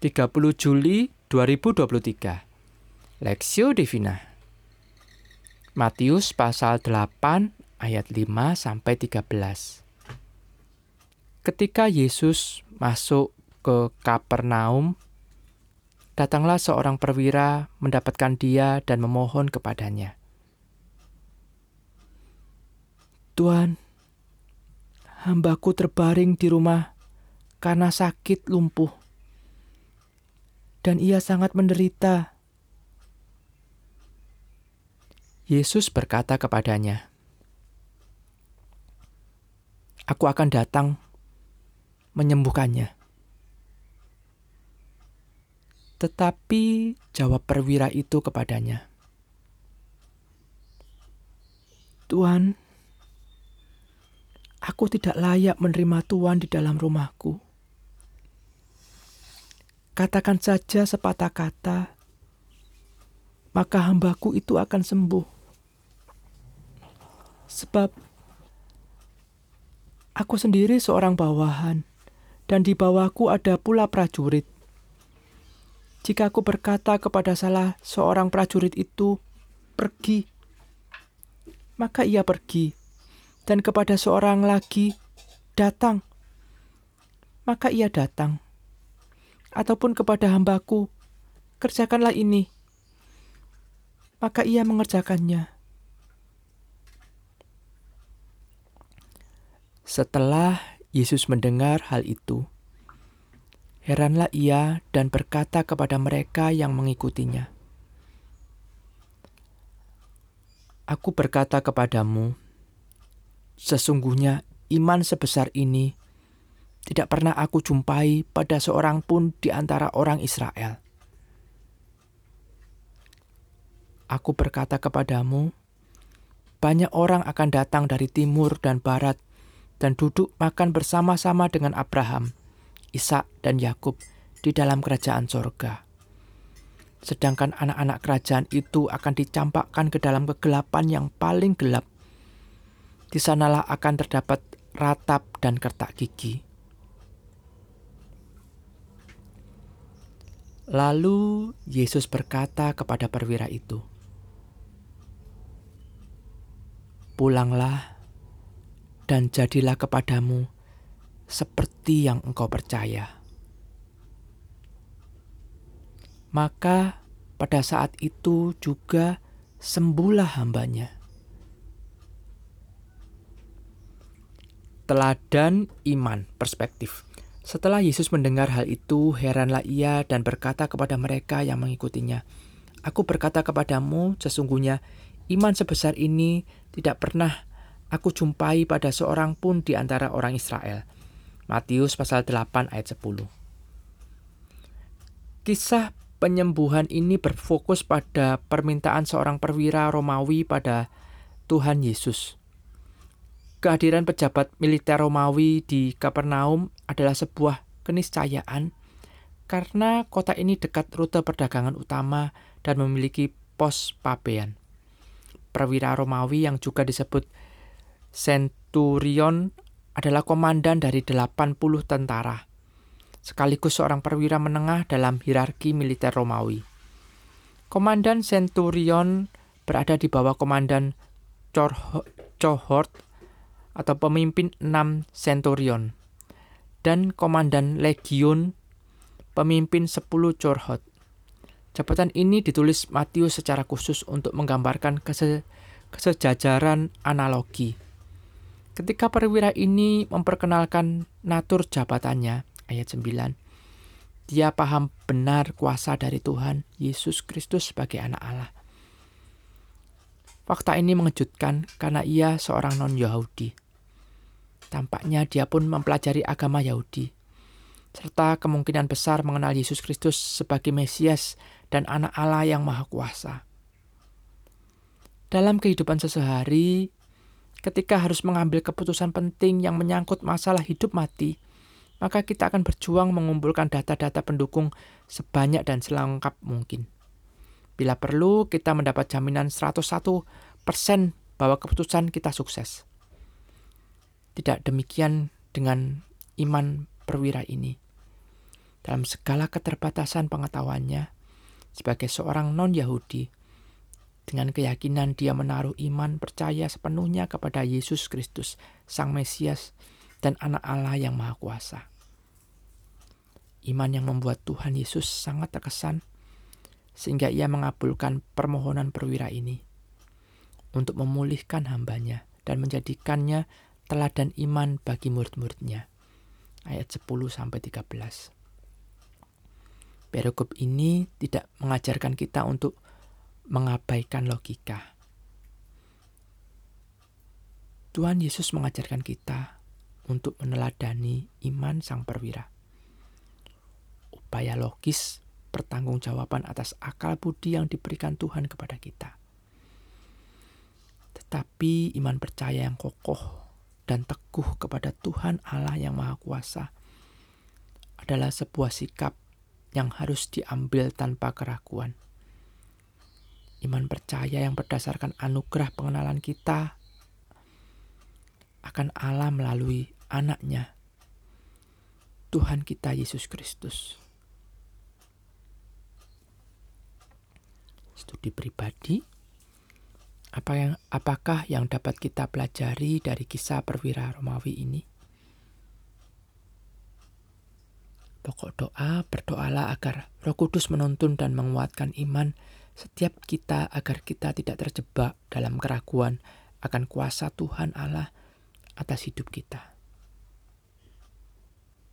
30 Juli 2023 Lexio Divina. Matius pasal 8 ayat 5 sampai 13 Ketika Yesus masuk ke Kapernaum datanglah seorang perwira mendapatkan dia dan memohon kepadanya. Tuhan hambaku terbaring di rumah karena sakit lumpuh dan ia sangat menderita. Yesus berkata kepadanya, "Aku akan datang menyembuhkannya." Tetapi jawab perwira itu kepadanya, "Tuhan, aku tidak layak menerima Tuhan di dalam rumahku." Katakan saja sepatah kata, maka hambaku itu akan sembuh. Sebab aku sendiri seorang bawahan, dan di bawahku ada pula prajurit. Jika aku berkata kepada salah seorang prajurit itu, "Pergi," maka ia pergi, dan kepada seorang lagi, "Datang," maka ia datang ataupun kepada hambaku, kerjakanlah ini. Maka ia mengerjakannya. Setelah Yesus mendengar hal itu, heranlah ia dan berkata kepada mereka yang mengikutinya, Aku berkata kepadamu, sesungguhnya iman sebesar ini tidak pernah aku jumpai pada seorang pun di antara orang Israel. Aku berkata kepadamu, banyak orang akan datang dari timur dan barat dan duduk makan bersama-sama dengan Abraham, Ishak, dan Yakub di dalam kerajaan sorga. Sedangkan anak-anak kerajaan itu akan dicampakkan ke dalam kegelapan yang paling gelap. Di sanalah akan terdapat ratap dan kertak gigi. Lalu Yesus berkata kepada perwira itu, "Pulanglah dan jadilah kepadamu seperti yang engkau percaya." Maka pada saat itu juga sembuhlah hambanya. Teladan iman perspektif. Setelah Yesus mendengar hal itu, heranlah ia dan berkata kepada mereka yang mengikutinya, Aku berkata kepadamu, sesungguhnya iman sebesar ini tidak pernah aku jumpai pada seorang pun di antara orang Israel. Matius pasal 8 ayat 10. Kisah penyembuhan ini berfokus pada permintaan seorang perwira Romawi pada Tuhan Yesus. Kehadiran pejabat militer Romawi di Kapernaum adalah sebuah keniscayaan karena kota ini dekat rute perdagangan utama dan memiliki pos pabean. Perwira Romawi yang juga disebut Centurion adalah komandan dari 80 tentara, sekaligus seorang perwira menengah dalam hierarki militer Romawi. Komandan Centurion berada di bawah komandan cohort atau pemimpin 6 centurion dan komandan legion pemimpin 10 corhot. Jabatan ini ditulis Matius secara khusus untuk menggambarkan kese kesejajaran analogi. Ketika perwira ini memperkenalkan natur jabatannya, ayat 9, dia paham benar kuasa dari Tuhan Yesus Kristus sebagai anak Allah. Fakta ini mengejutkan karena ia seorang non-Yahudi. Tampaknya dia pun mempelajari agama Yahudi, serta kemungkinan besar mengenal Yesus Kristus sebagai Mesias dan anak Allah yang Maha Kuasa. Dalam kehidupan sehari ketika harus mengambil keputusan penting yang menyangkut masalah hidup mati, maka kita akan berjuang mengumpulkan data-data pendukung sebanyak dan selengkap mungkin. Bila perlu, kita mendapat jaminan 101% bahwa keputusan kita sukses. Tidak demikian dengan iman perwira ini. dalam segala keterbatasan pengetahuannya sebagai seorang non-Yahudi dengan keyakinan dia menaruh iman percaya sepenuhnya kepada Yesus Kristus, Sang Mesias dan anak Allah yang Maha Kuasa. Iman yang membuat Tuhan Yesus sangat terkesan sehingga ia mengabulkan permohonan perwira ini untuk memulihkan hambanya dan menjadikannya teladan iman bagi murid-muridnya. Ayat 10 sampai 13. Perikop ini tidak mengajarkan kita untuk mengabaikan logika. Tuhan Yesus mengajarkan kita untuk meneladani iman sang perwira. Upaya logis pertanggungjawaban atas akal budi yang diberikan Tuhan kepada kita. Tetapi iman percaya yang kokoh dan teguh kepada Tuhan Allah yang Maha Kuasa adalah sebuah sikap yang harus diambil tanpa keraguan. Iman percaya yang berdasarkan anugerah pengenalan kita akan Allah melalui anaknya, Tuhan kita Yesus Kristus. Studi pribadi, apa yang apakah yang dapat kita pelajari dari kisah perwira Romawi ini? Pokok doa, berdoalah agar Roh Kudus menuntun dan menguatkan iman setiap kita agar kita tidak terjebak dalam keraguan akan kuasa Tuhan Allah atas hidup kita.